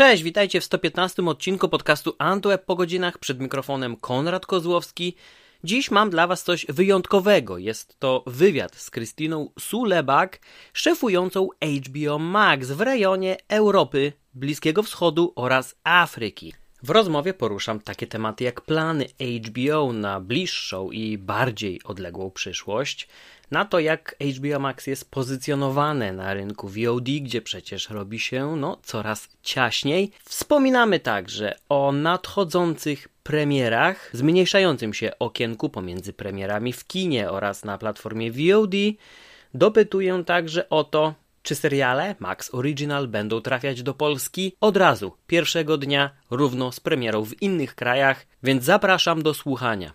Cześć, witajcie w 115 odcinku podcastu Antweb po godzinach przed mikrofonem Konrad Kozłowski. Dziś mam dla Was coś wyjątkowego. Jest to wywiad z Krystyną Sulebak, szefującą HBO Max w rejonie Europy, Bliskiego Wschodu oraz Afryki. W rozmowie poruszam takie tematy jak plany HBO na bliższą i bardziej odległą przyszłość, na to jak HBO Max jest pozycjonowane na rynku VOD, gdzie przecież robi się no, coraz ciaśniej. Wspominamy także o nadchodzących premierach, zmniejszającym się okienku pomiędzy premierami w kinie oraz na platformie VOD. Dopytuję także o to, czy seriale Max Original będą trafiać do Polski od razu, pierwszego dnia, równo z premierą w innych krajach, więc zapraszam do słuchania.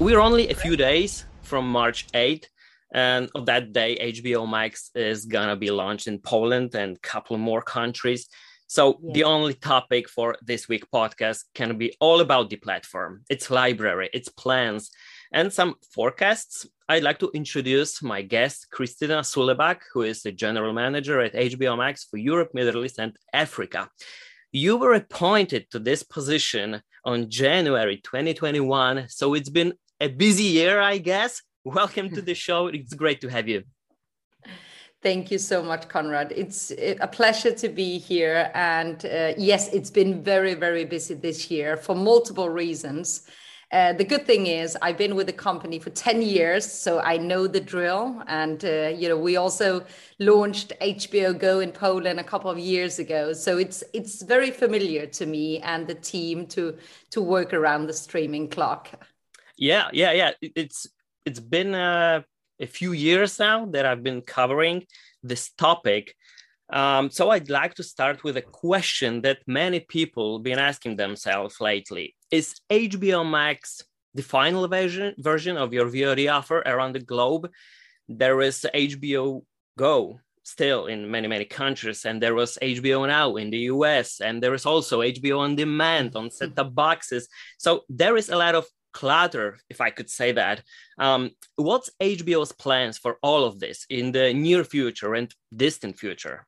We're only a few days from March 8th, and on that day, HBO Max is gonna be launched in Poland and a couple more countries. So yeah. the only topic for this week podcast can be all about the platform, its library, its plans, and some forecasts. I'd like to introduce my guest, Christina Sulebakk, who is the general manager at HBO Max for Europe, Middle East, and Africa. You were appointed to this position on January 2021, so it's been a busy year, I guess. Welcome to the show. It's great to have you. Thank you so much, Conrad. It's a pleasure to be here. And uh, yes, it's been very, very busy this year for multiple reasons. Uh, the good thing is I've been with the company for 10 years, so I know the drill. And, uh, you know, we also launched HBO Go in Poland a couple of years ago. So it's, it's very familiar to me and the team to, to work around the streaming clock. Yeah, yeah, yeah. It's, it's been, uh a few years now that I've been covering this topic. Um, so I'd like to start with a question that many people have been asking themselves lately: Is HBO Max the final version version of your VOD offer around the globe? There is HBO Go still in many many countries, and there was HBO Now in the US, and there is also HBO on demand on set-top boxes. So there is a lot of clutter, if I could say that. Um, what's HBO's plans for all of this in the near future and distant future?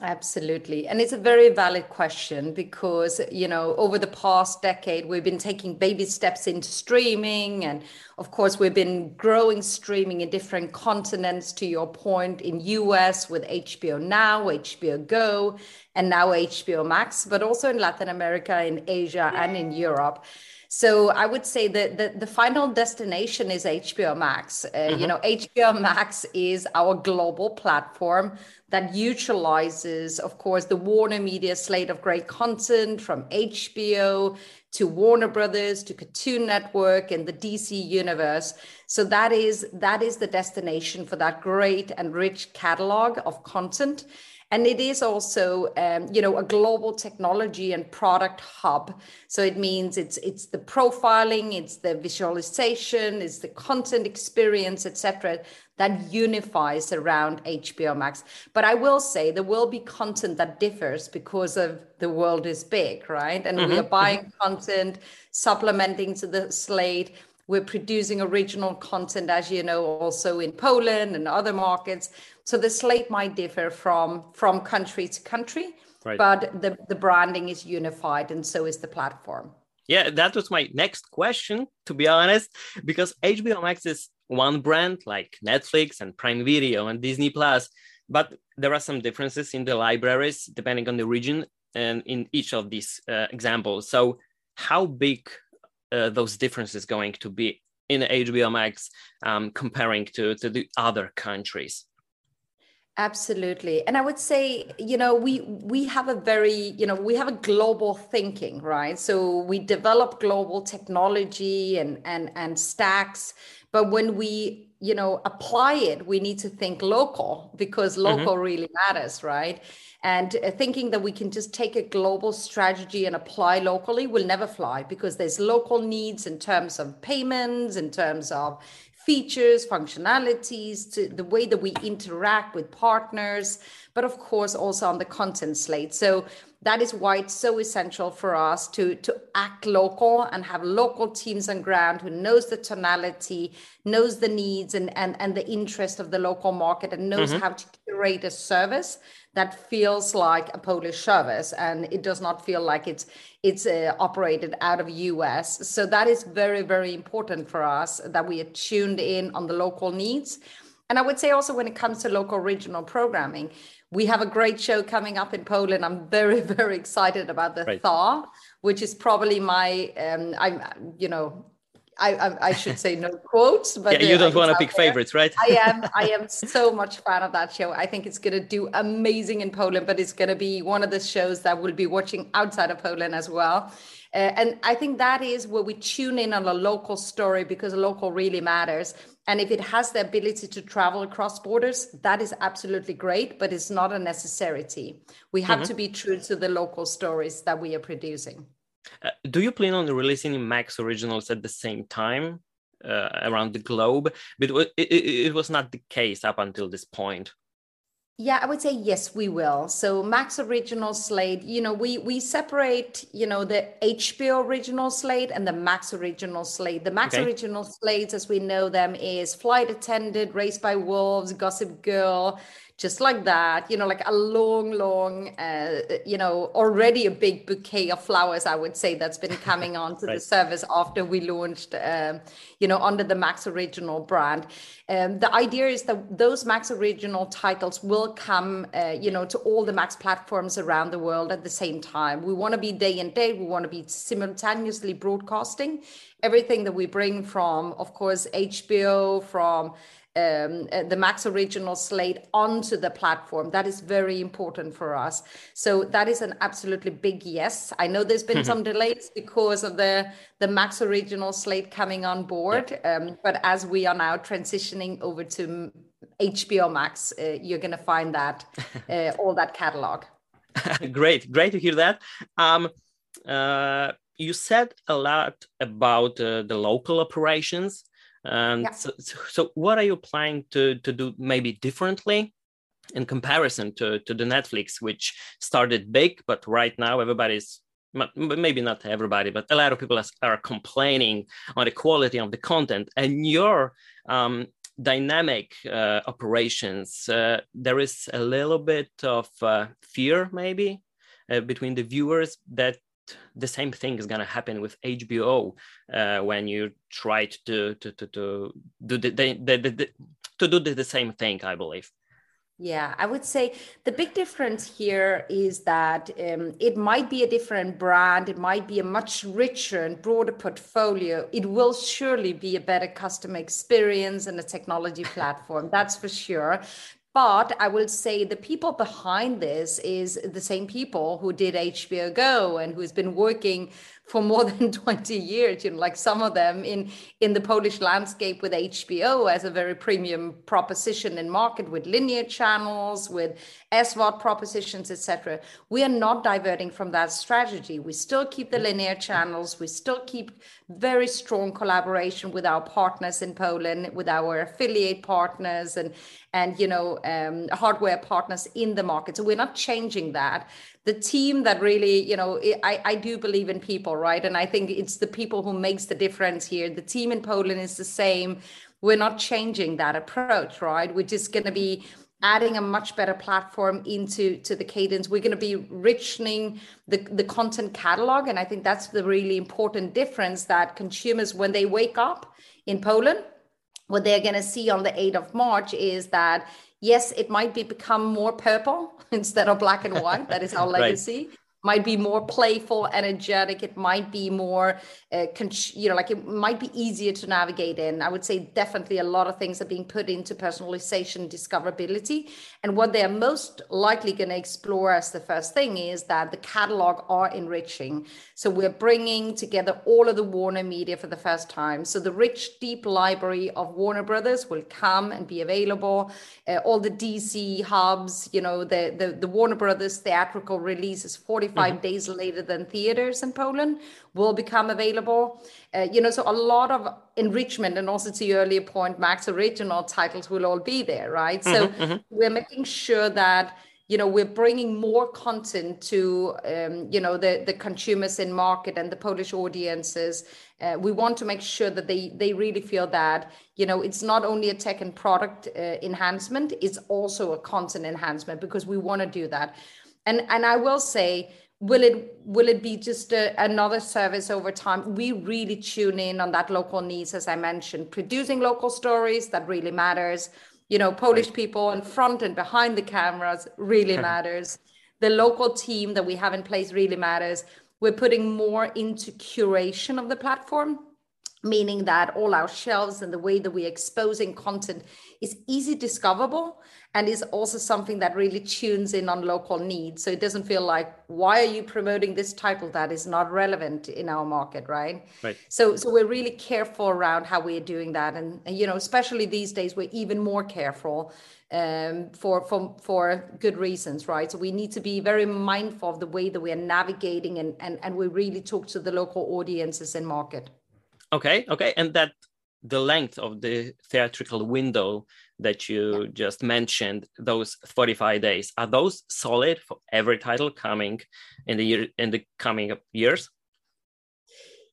Absolutely. And it's a very valid question because, you know, over the past decade, we've been taking baby steps into streaming. And of course, we've been growing streaming in different continents, to your point, in US with HBO Now, HBO Go, and now HBO Max, but also in Latin America, in Asia, and in Europe. So I would say that the, the final destination is HBO Max. Uh, mm-hmm. You know, HBO Max is our global platform that utilizes, of course, the Warner Media slate of great content from HBO to Warner Brothers to Cartoon Network and the DC universe. So that is that is the destination for that great and rich catalog of content and it is also um, you know a global technology and product hub so it means it's it's the profiling it's the visualization it's the content experience etc that unifies around hbo max but i will say there will be content that differs because of the world is big right and mm-hmm. we are buying mm-hmm. content supplementing to the slate we're producing original content, as you know, also in Poland and other markets. So the slate might differ from from country to country, right. but the, the branding is unified, and so is the platform. Yeah, that was my next question, to be honest, because HBO Max is one brand like Netflix and Prime Video and Disney Plus, but there are some differences in the libraries depending on the region and in each of these uh, examples. So, how big uh, those differences going to be in HBO Max um, comparing to, to the other countries? Absolutely and i would say you know we we have a very you know we have a global thinking right so we develop global technology and and and stacks but when we you know apply it we need to think local because mm-hmm. local mm-hmm. really matters right and uh, thinking that we can just take a global strategy and apply locally will never fly because there's local needs in terms of payments, in terms of features, functionalities, to the way that we interact with partners, but of course also on the content slate. So that is why it's so essential for us to to act local and have local teams on ground who knows the tonality knows the needs and and, and the interest of the local market and knows mm-hmm. how to curate a service that feels like a polish service. And it does not feel like it's it's uh, operated out of us so that is very very important for us that we are tuned in on the local needs and i would say also when it comes to local regional programming we have a great show coming up in Poland. I'm very, very excited about the right. Thaw, which is probably my, um, I'm, you know, I, I, I should say no quotes, but yeah, you don't want to pick there. favorites, right? I am, I am so much fan of that show. I think it's going to do amazing in Poland, but it's going to be one of the shows that we'll be watching outside of Poland as well. Uh, and I think that is where we tune in on a local story because local really matters. And if it has the ability to travel across borders, that is absolutely great, but it's not a necessity. We have mm-hmm. to be true to the local stories that we are producing. Uh, do you plan on releasing Max originals at the same time uh, around the globe? But it, it, it was not the case up until this point. Yeah, I would say yes, we will. So Max original slate, you know, we we separate, you know, the HBO original slate and the Max original slate. The Max okay. original slates, as we know them, is Flight Attendant, Raised by Wolves, Gossip Girl, just like that you know like a long long uh, you know already a big bouquet of flowers i would say that's been coming onto right. the service after we launched um, you know under the max original brand. Um, the idea is that those max original titles will come uh, you know to all the max platforms around the world at the same time. We want to be day and day we want to be simultaneously broadcasting everything that we bring from of course hbo from um, uh, the Max original slate onto the platform. That is very important for us. So that is an absolutely big yes. I know there's been some delays because of the the Max original slate coming on board, yeah. um, but as we are now transitioning over to HBO Max, uh, you're going to find that uh, all that catalog. great, great to hear that. Um, uh, you said a lot about uh, the local operations and yeah. so, so, what are you planning to, to do maybe differently in comparison to, to the Netflix, which started big, but right now everybody's maybe not everybody, but a lot of people are complaining on the quality of the content. And your um, dynamic uh, operations, uh, there is a little bit of uh, fear maybe uh, between the viewers that the same thing is going to happen with HBO uh, when you try to to to, to do the, the, the, the to do the, the same thing. I believe. Yeah, I would say the big difference here is that um, it might be a different brand, it might be a much richer and broader portfolio. It will surely be a better customer experience and a technology platform, that's for sure. But I will say the people behind this is the same people who did HBO Go and who's been working for more than 20 years you know like some of them in in the polish landscape with hbo as a very premium proposition in market with linear channels with svod propositions etc we are not diverting from that strategy. We still keep the linear channels. We still keep very strong collaboration with our partners in poland with our affiliate partners and and you know um, hardware partners in the market. So we're not changing that the team that really you know I, I do believe in people right? And i think it's the people who makes the difference here. The team in poland is the same. We're not changing that approach right? We're just going to be adding a much better platform into to the cadence. We're going to be richening the, the content catalog and i think that's the really important difference that consumers when they wake up in poland what they're going to see on the 8th of march is that yes, it might be become more purple instead of black and white. That is our legacy. right might be more playful, energetic. It might be more, uh, you know, like it might be easier to navigate in. I would say definitely a lot of things are being put into personalization, discoverability. And what they are most likely going to explore as the first thing is that the catalog are enriching. So we're bringing together all of the Warner media for the first time. So the rich, deep library of Warner Brothers will come and be available. Uh, all the DC hubs, you know, the, the, the Warner Brothers theatrical releases, 40 5 mm-hmm. days later than theaters in Poland will become available. Uh, you know, so a lot of enrichment, and also to your earlier point, Max original titles will all be there, right? Mm-hmm, so mm-hmm. we're making sure that you know we're bringing more content to um, you know the the consumers in market and the polish audiences uh, we want to make sure that they they really feel that you know it's not only a tech and product uh, enhancement it's also a content enhancement because we want to do that and and i will say will it will it be just a, another service over time? We really tune in on that local needs as i mentioned producing local stories that really matters. You know polish right. people in front and behind the cameras really matters. The local team that we have in place really matters. We're putting more into curation of the platform meaning that all our shelves and the way that we're exposing content is easy discoverable and is also something that really tunes in on local needs. So it doesn't feel like why are you promoting this title that? Is not relevant in our market right? Right. So so we're really careful around how we're doing that. And, and you know especially these days we're even more careful um, for for for good reasons right? So we need to be very mindful of the way that we are navigating and and, and we really talk to the local audiences and market okay okay and that the length of the theatrical window that you just mentioned, those 45 days, are those solid for every title coming in the year in the coming years?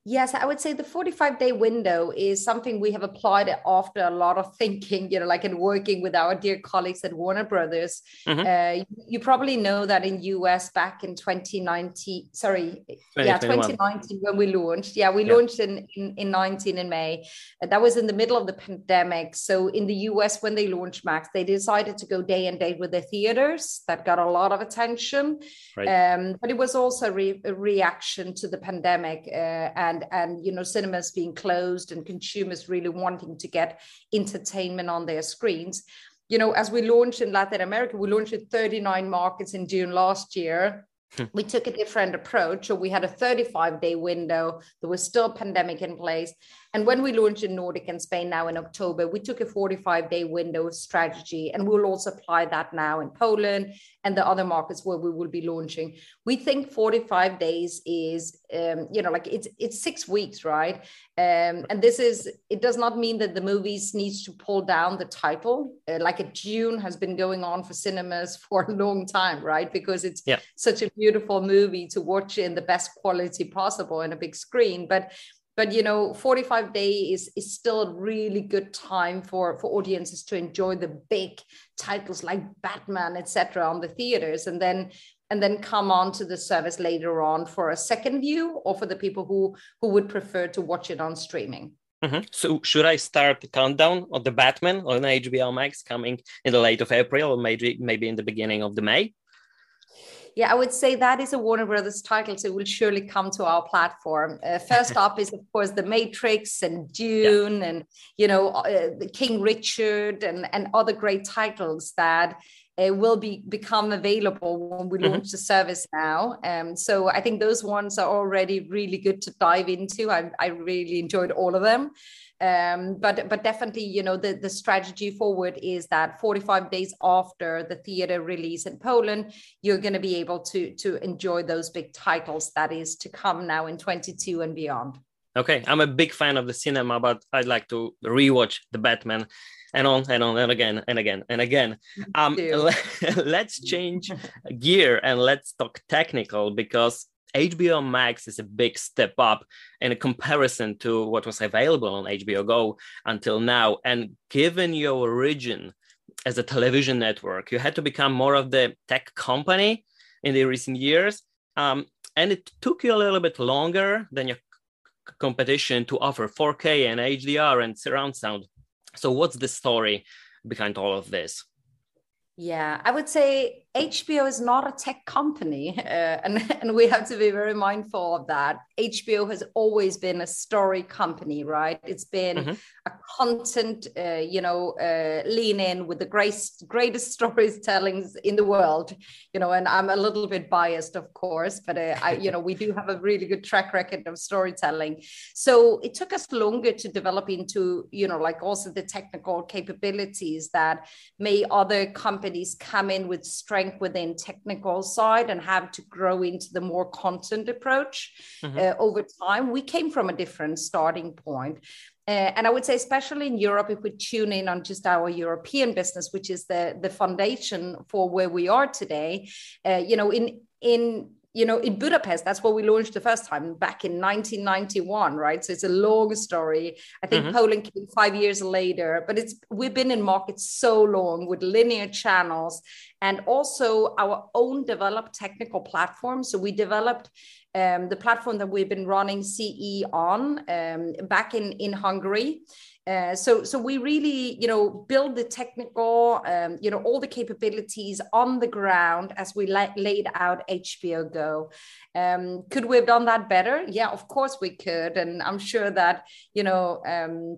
Yes, I would say the 45 day window is something we have applied after a lot of thinking, you know, like in working with our dear colleagues at Warner Brothers. Mm-hmm. Uh, you probably know that in US back in 2019, sorry, yeah, 2019 when we launched. Yeah, we yeah. launched in, in, in 19 in May. Uh, that was in the middle of the pandemic. So in the US, when they launched Max, they decided to go day and date with the theaters. That got a lot of attention. Right. Um, but it was also re- a reaction to the pandemic. Uh, and and you know cinemas being closed and consumers really wanting to get entertainment on their screens. You know as we launched in latin america we launched in 39 markets in june last year. Hmm. we took a different approach. So we had a 35 day window. There was still pandemic in place and when we launched in Nordic and Spain now in October, we took a 45 day window strategy, and we'll also apply that now in Poland and the other markets where we will be launching. We think 45 days is, um, you know, like it's it's six weeks, right? Um, and this is it does not mean that the movies needs to pull down the title. Uh, like a Dune has been going on for cinemas for a long time, right? Because it's yeah. such a beautiful movie to watch in the best quality possible in a big screen, but but you know 45 days is, is still a really good time for for audiences to enjoy the big titles like batman etc on the theaters and then and then come on to the service later on for a second view or for the people who who would prefer to watch it on streaming mm-hmm. So should I start the countdown of the Batman on HBO Max coming in the late of April or maybe maybe in the beginning of the May? Yeah, I would say that is a Warner Brothers title, so it will surely come to our platform. Uh, first up is, of course, The Matrix and Dune, yeah. and you know, uh, King Richard, and and other great titles that uh, will be become available when we mm-hmm. launch the service now. Um, so I think those ones are already really good to dive into. I, I really enjoyed all of them. Um, but but definitely, you know, the, the strategy forward is that 45 days after the theater release in Poland, you're going to be able to to enjoy those big titles that is to come now in 22 and beyond. Okay, I'm a big fan of the cinema, but I'd like to rewatch the Batman and on and on and again and again and again. Um, let's change gear and let's talk technical because HBO Max is a big step up in a comparison to what was available on HBO Go until now. And given your origin as a television network, you had to become more of the tech company in the recent years. Um, and it took you a little bit longer than your competition to offer 4K and HDR and surround sound. So, what's the story behind all of this? Yeah, I would say HBO is not a tech company, uh, and, and we have to be very mindful of that. HBO has always been a story company, right? It's been mm-hmm. a content, uh, you know, uh, lean in with the greatest, greatest storytellings in the world, you know. And I'm a little bit biased, of course, but uh, I, you know, we do have a really good track record of storytelling. So it took us longer to develop into, you know, like also the technical capabilities that may other companies come in with strength strength within technical side and have to grow into the more content approach mm-hmm. uh, over time we came from a different starting point Uh, and I would say, especially in Europe, if we tune in on just our European business, which is the the foundation for where we are today, uh, you know, in in you know, in Budapest, that's where we launched the first time back in 1991, right? So it's a long story. I think mm-hmm. Poland came five years later, but it's we've been in markets so long with linear channels and also our own developed technical platform. So we developed um, the platform that we've been running CE on um, back in in Hungary. Uh, so, so we really, you know, build the technical, um, you know, all the capabilities on the ground as we la- laid out HBO Go. Um, could we have done that better? Yeah, of course we could, and I'm sure that you know. Um,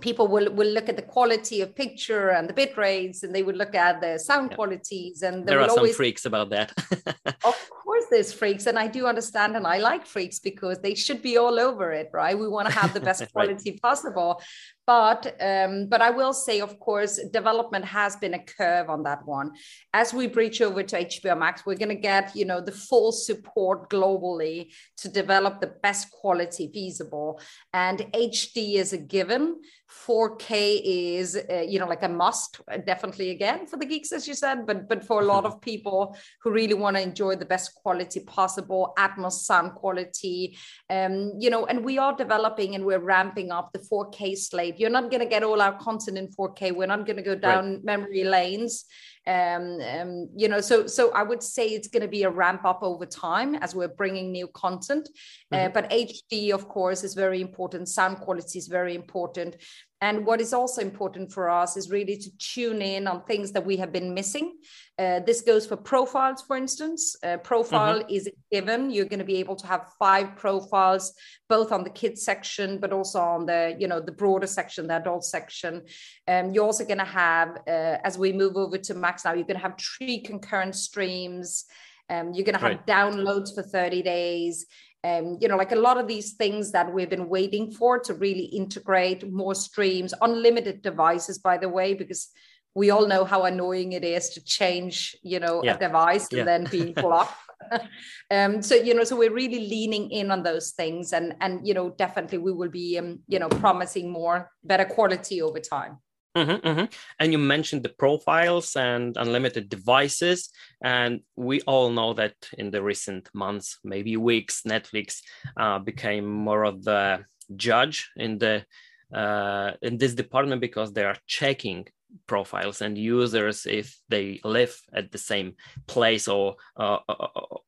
people will, will look at the quality of picture and the bit rates and they would look at the sound yeah. qualities and there, there are some always... freaks about that of course there's freaks and i do understand and i like freaks because they should be all over it right we want to have the best quality right. possible but um, but I will say, of course, development has been a curve on that one. As we breach over to HBO Max, we're going to get you know the full support globally to develop the best quality feasible, and HD is a given. 4K is uh, you know like a must, definitely again for the geeks, as you said, but but for a lot of people who really want to enjoy the best quality possible, Atmos sound quality, um, you know, and we are developing and we're ramping up the 4K slate you're not going to get all our content in 4K. We're not going to go down right. memory lanes. Um, um, you know, so so I would say it's going to be a ramp up over time as we're bringing new content. Uh, mm-hmm. Uh, but HD, of course, is very important. Sound quality is very important. And what is also important for us is really to tune in on things that we have been missing. Uh, this goes for profiles, for instance. Uh, profile mm-hmm. is given. You're going to be able to have five profiles, both on the kids section, but also on the you know the broader section, the adult section. Um, you're also going to have, uh, as we move over to Max now, you're going to have three concurrent streams. Um, you're going to have right. downloads for 30 days um, you know, like a lot of these things that we've been waiting for to really integrate more streams, unlimited devices, by the way, because we all know how annoying it is to change, you know, yeah. a device and yeah. then being blocked. um, so you know, so we're really leaning in on those things, and and you know, definitely we will be, um, you know, promising more better quality over time. Mm-hmm, mm-hmm. And you mentioned the profiles and unlimited devices. And we all know that in the recent months, maybe weeks, Netflix uh, became more of the judge in the uh, in this department because they are checking profiles and users if they live at the same place or uh,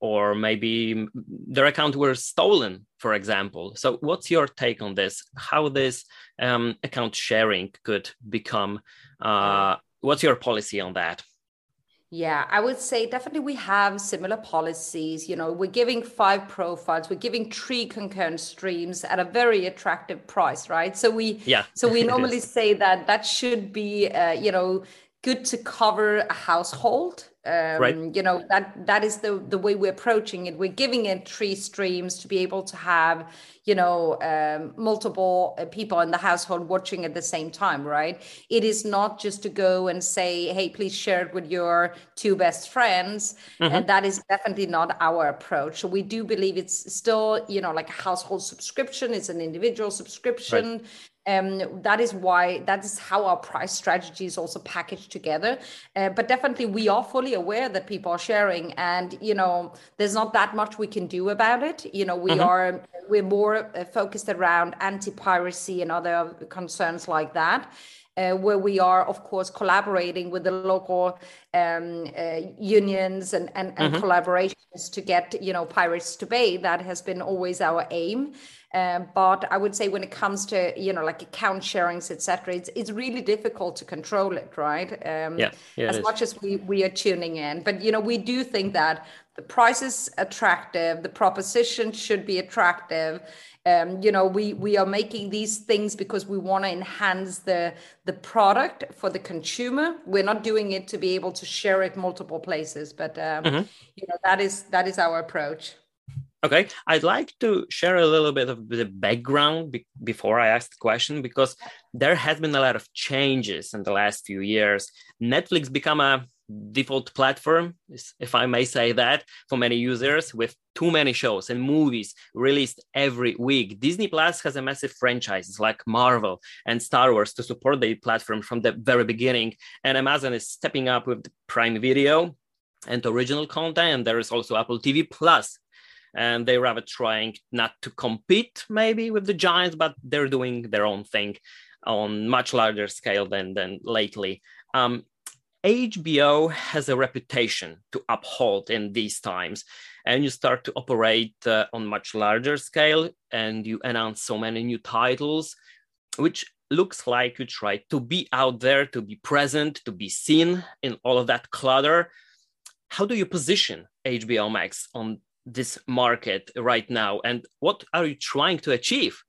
or maybe their account were stolen for example. So what's your take on this? How this um, account sharing could become uh, what's your policy on that yeah, I would say definitely we have similar policies. You know, we're giving five profiles, we're giving three concurrent streams at a very attractive price, right? So we yeah, so we normally say that that should be uh, you know good to cover a household um, right. you know that that is the the way we're approaching it. We're giving it three streams to be able to have you know um, multiple uh, people in the household watching at the same time right? It is not just to go and say hey please share it with your two best friends. Mm-hmm. and that is definitely not our approach. So we do believe it's still you know like a household subscription. It's an individual subscription. Right um, that is why that is how our price strategy is also packaged together. Uh, but definitely we are fully aware that people are sharing and you know there's not that much we can do about it. You know we mm-hmm. are we're more uh, focused around anti-piracy and other concerns like that uh, where we are, of course, collaborating with the local um, uh, unions and, and, and mm-hmm. collaborations to get, you know, pirates to pay. That has been always our aim. Um, but I would say when it comes to you know like account sharings, etc., it's it's really difficult to control it, right? Um, yeah, yeah, as much as we we are tuning in, but you know we do think that the price is attractive, the proposition should be attractive. Um, you know, we we are making these things because we want to enhance the the product for the consumer. We're not doing it to be able to share it multiple places, but um, mm-hmm. you know that is that is our approach. Okay, I'd like to share a little bit of the background be- before I ask the question because there has been a lot of changes in the last few years. Netflix become a default platform, if I may say that, for many users with too many shows and movies released every week. Disney Plus has a massive franchises like Marvel and Star Wars to support the platform from the very beginning. And Amazon is stepping up with Prime Video and original content. And there is also Apple TV Plus. And they're rather trying not to compete maybe with the giants, but they're doing their own thing on much larger scale than, than lately. Um, HBO has a reputation to uphold in these times, and you start to operate uh, on much larger scale, and you announce so many new titles, which looks like you try to be out there, to be present, to be seen in all of that clutter. How do you position HBO Max on this market right now, and what are you trying to achieve?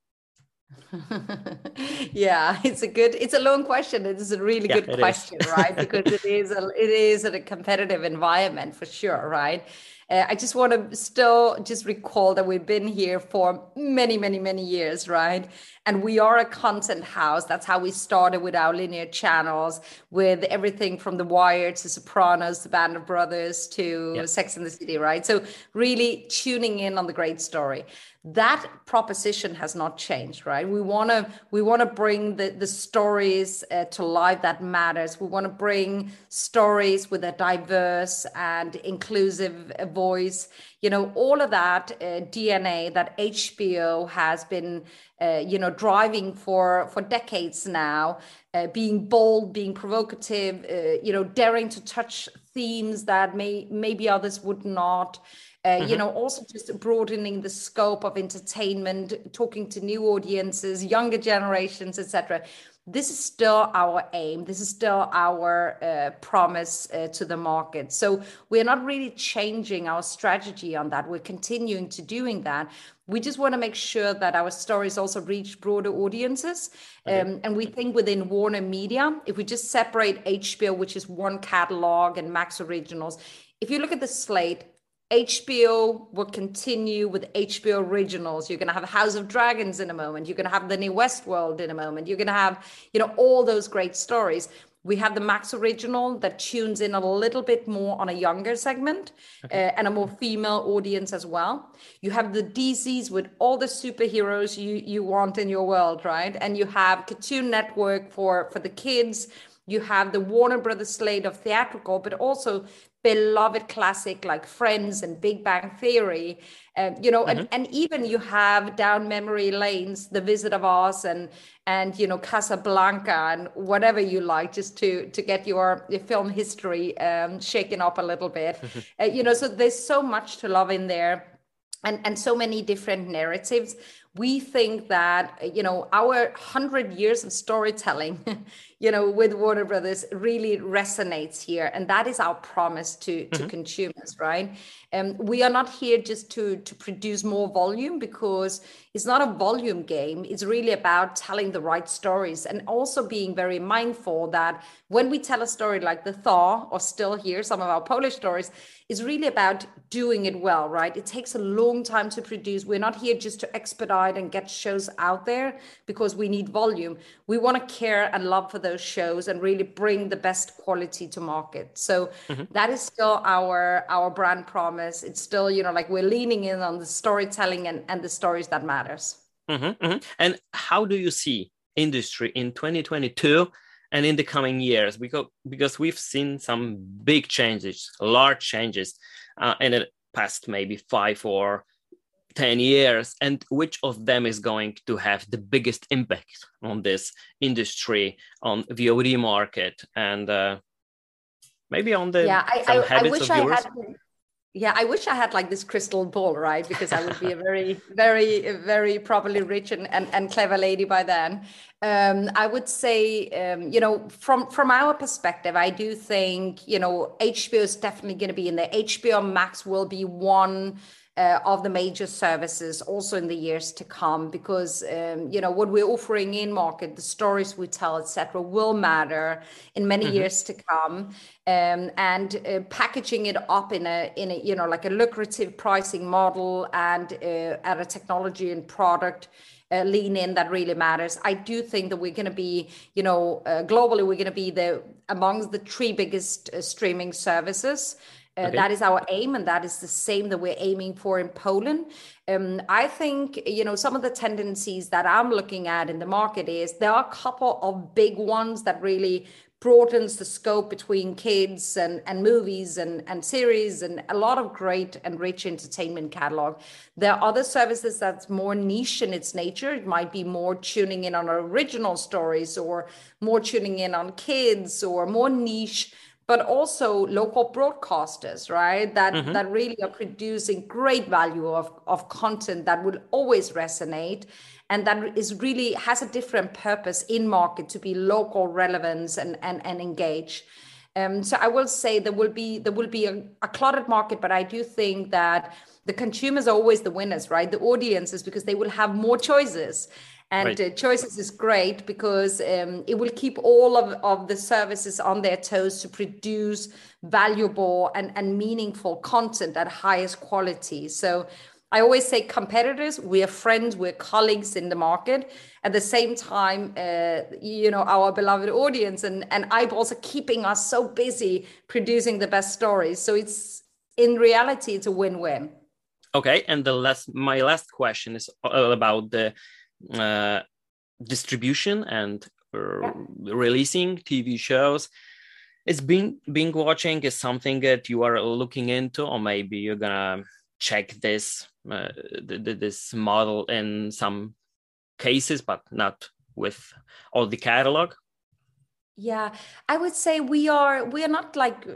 yeah it's a good it's a long question. It is a really yeah, good question right? Because it is a it is a competitive environment for sure right? Uh, I just want to still just recall that we've been here for many, many, many years, right? And we are a content house. That's how we started with our linear channels, with everything from The Wire to Sopranos to Band of Brothers to yep. Sex and the City, right? So really tuning in on the great story that proposition has not changed right we want to we want to bring the the stories uh, to life that matters we want to bring stories with a diverse and inclusive uh, voice you know all of that uh, dna that hbo has been uh, you know driving for for decades now uh, being bold being provocative uh, you know daring to touch themes that may maybe others would not uh, mm-hmm. you know also just broadening the scope of entertainment talking to new audiences younger generations etc this is still our aim. This is still our uh, promise uh, to the market. So we're not really changing our strategy on that. We're continuing to doing that. We just want to make sure that our stories also reach broader audiences. Okay. um, and we think within warner media if we just separate hbo which is one catalog and max originals if you look at the slate HBO will continue with HBO originals. You're going to have House of Dragons in a moment. You're going to have the new Westworld in a moment. You're going to have, you know, all those great stories. We have the Max original that tunes in a little bit more on a younger segment okay. uh, and a more female audience as well. You have the DCs with all the superheroes you you want in your world, right? And you have Cartoon Network for for the kids. You have the Warner Brothers slate of theatrical, but also beloved classic like Friends and Big Bang Theory, um, you know, mm-hmm. and, and even you have down memory lanes, The Wizard of Oz and and you know Casablanca and whatever you like, just to to get your, your film history um, shaken up a little bit. uh, you know, so there's so much to love in there. And, and so many different narratives we think that you know our 100 years of storytelling you know with warner brothers really resonates here and that is our promise to to mm-hmm. consumers right? And um, we are not here just to to produce more volume because it's not a volume game. It's really about telling the right stories and also being very mindful that when we tell a story like the thaw or still here some of our polish stories is really about doing it well right? It takes a long time to produce. We're not here just to expedite and get shows out there because we need volume. We want to care and love for those shows and really bring the best quality to market so mm-hmm. that is still our our brand promise it's still you know like we're leaning in on the storytelling and and the stories that matters mm-hmm, mm-hmm. and how do you see industry in 2022 and in the coming years because because we've seen some big changes large changes uh, in the past maybe five or 10 years and which of them is going to have the biggest impact on this industry on the VOD market and uh, maybe on the yeah I, I, I wish I had yeah i wish i had like this crystal ball right? Because i would be a very very very properly rich and, and, and clever lady by then. Um, i would say um, you know from from our perspective i do think you know hbo is definitely going to be in there. Hbo max will be one uh, of the major services also in the years to come because um, you know what we're offering in market the stories we tell etc will matter in many mm-hmm. years to come um, and uh, packaging it up in a in a you know like a lucrative pricing model and uh, at a technology and product uh, lean in that really matters. I do think that we're going to be, you know, uh, globally, we're going to be the amongst the three biggest uh, streaming services. Uh, okay. That is our aim, and that is the same that we're aiming for in Poland. Um, I think you know some of the tendencies that I'm looking at in the market is there are a couple of big ones that really broadens the scope between kids and, and movies and, and series and a lot of great and rich entertainment catalog. There are other services that's more niche in its nature. It might be more tuning in on original stories or more tuning in on kids or more niche but also local broadcasters, right? That mm-hmm. that really are producing great value of, of content that will always resonate and that is really has a different purpose in market to be local relevance and and, and engage. Um, so I will say there will be there will be a, a cluttered market, but I do think that the consumers are always the winners, right? The audiences because they will have more choices and right. uh, choices is great because um, it will keep all of, of the services on their toes to produce valuable and, and meaningful content at highest quality. So i always say competitors we're friends we're colleagues in the market. At the same time uh, you know our beloved audience and, and eyeballs are keeping us so busy producing the best stories. So it's in reality it's a win-win. Okay and the last my last question is about the uh, distribution and uh, yeah. releasing TV shows. Is being being watching is something that you are looking into, or maybe you're gonna check this uh, this model in some cases, but not with all the catalog. Yeah, I would say we are we are not like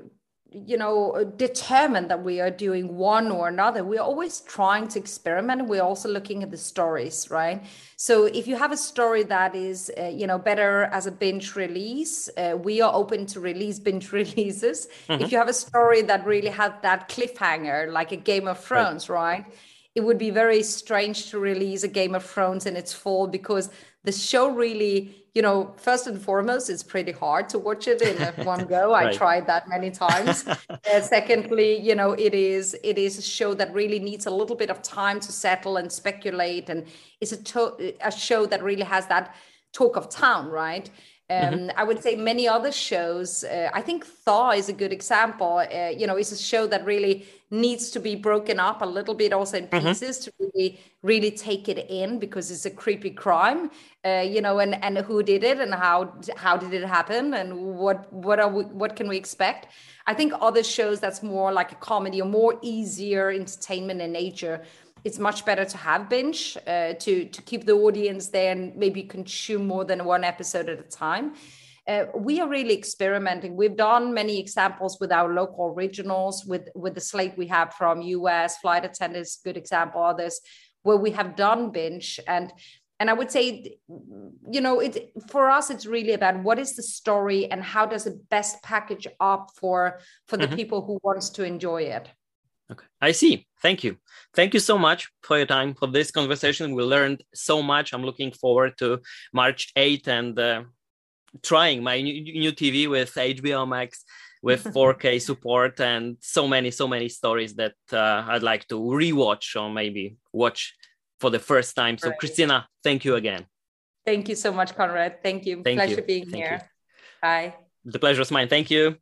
you know determined that we are doing one or another. We're always trying to experiment. We're also looking at the stories right? So if you have a story that is uh, you know better as a binge release uh, we are open to release binge releases. Mm-hmm. if you have a story that really has that cliffhanger like a game of thrones right. right it would be very strange to release a game of thrones in its fall because the show really you know, first and foremost, it's pretty hard to watch it in one go. right. I tried that many times. uh, secondly, you know, it is it is a show that really needs a little bit of time to settle and speculate, and it's a to- a show that really has that talk of town, right? Mm-hmm. Um, mm-hmm. I would say many other shows. Uh, I think Thaw is a good example. Uh, you know, it's a show that really needs to be broken up a little bit, also in mm-hmm. pieces, to really, really take it in because it's a creepy crime. Uh, you know, and and who did it, and how how did it happen, and what what are we, what can we expect? I think other shows that's more like a comedy or more easier entertainment in nature it's much better to have binge uh, to to keep the audience there and maybe consume more than one episode at a time. Uh, we are really experimenting. We've done many examples with our local originals, with with the slate we have from US, Flight Attendants, good example, others where we have done binge and and i would say you know it for us it's really about what is the story and how does it best package up for for the mm-hmm. people who wants to enjoy it Okay, I see. Thank you. Thank you so much for your time for this conversation. We learned so much. I'm looking forward to March 8th and uh, trying my new, new TV with HBO Max with 4K support and so many, so many stories that uh, I'd like to rewatch or maybe watch for the first time. So, right. Christina, thank you again. Thank you so much, Conrad. Thank you. Thank Pleasure you. being thank here. You. Bye. The pleasure is mine. Thank you.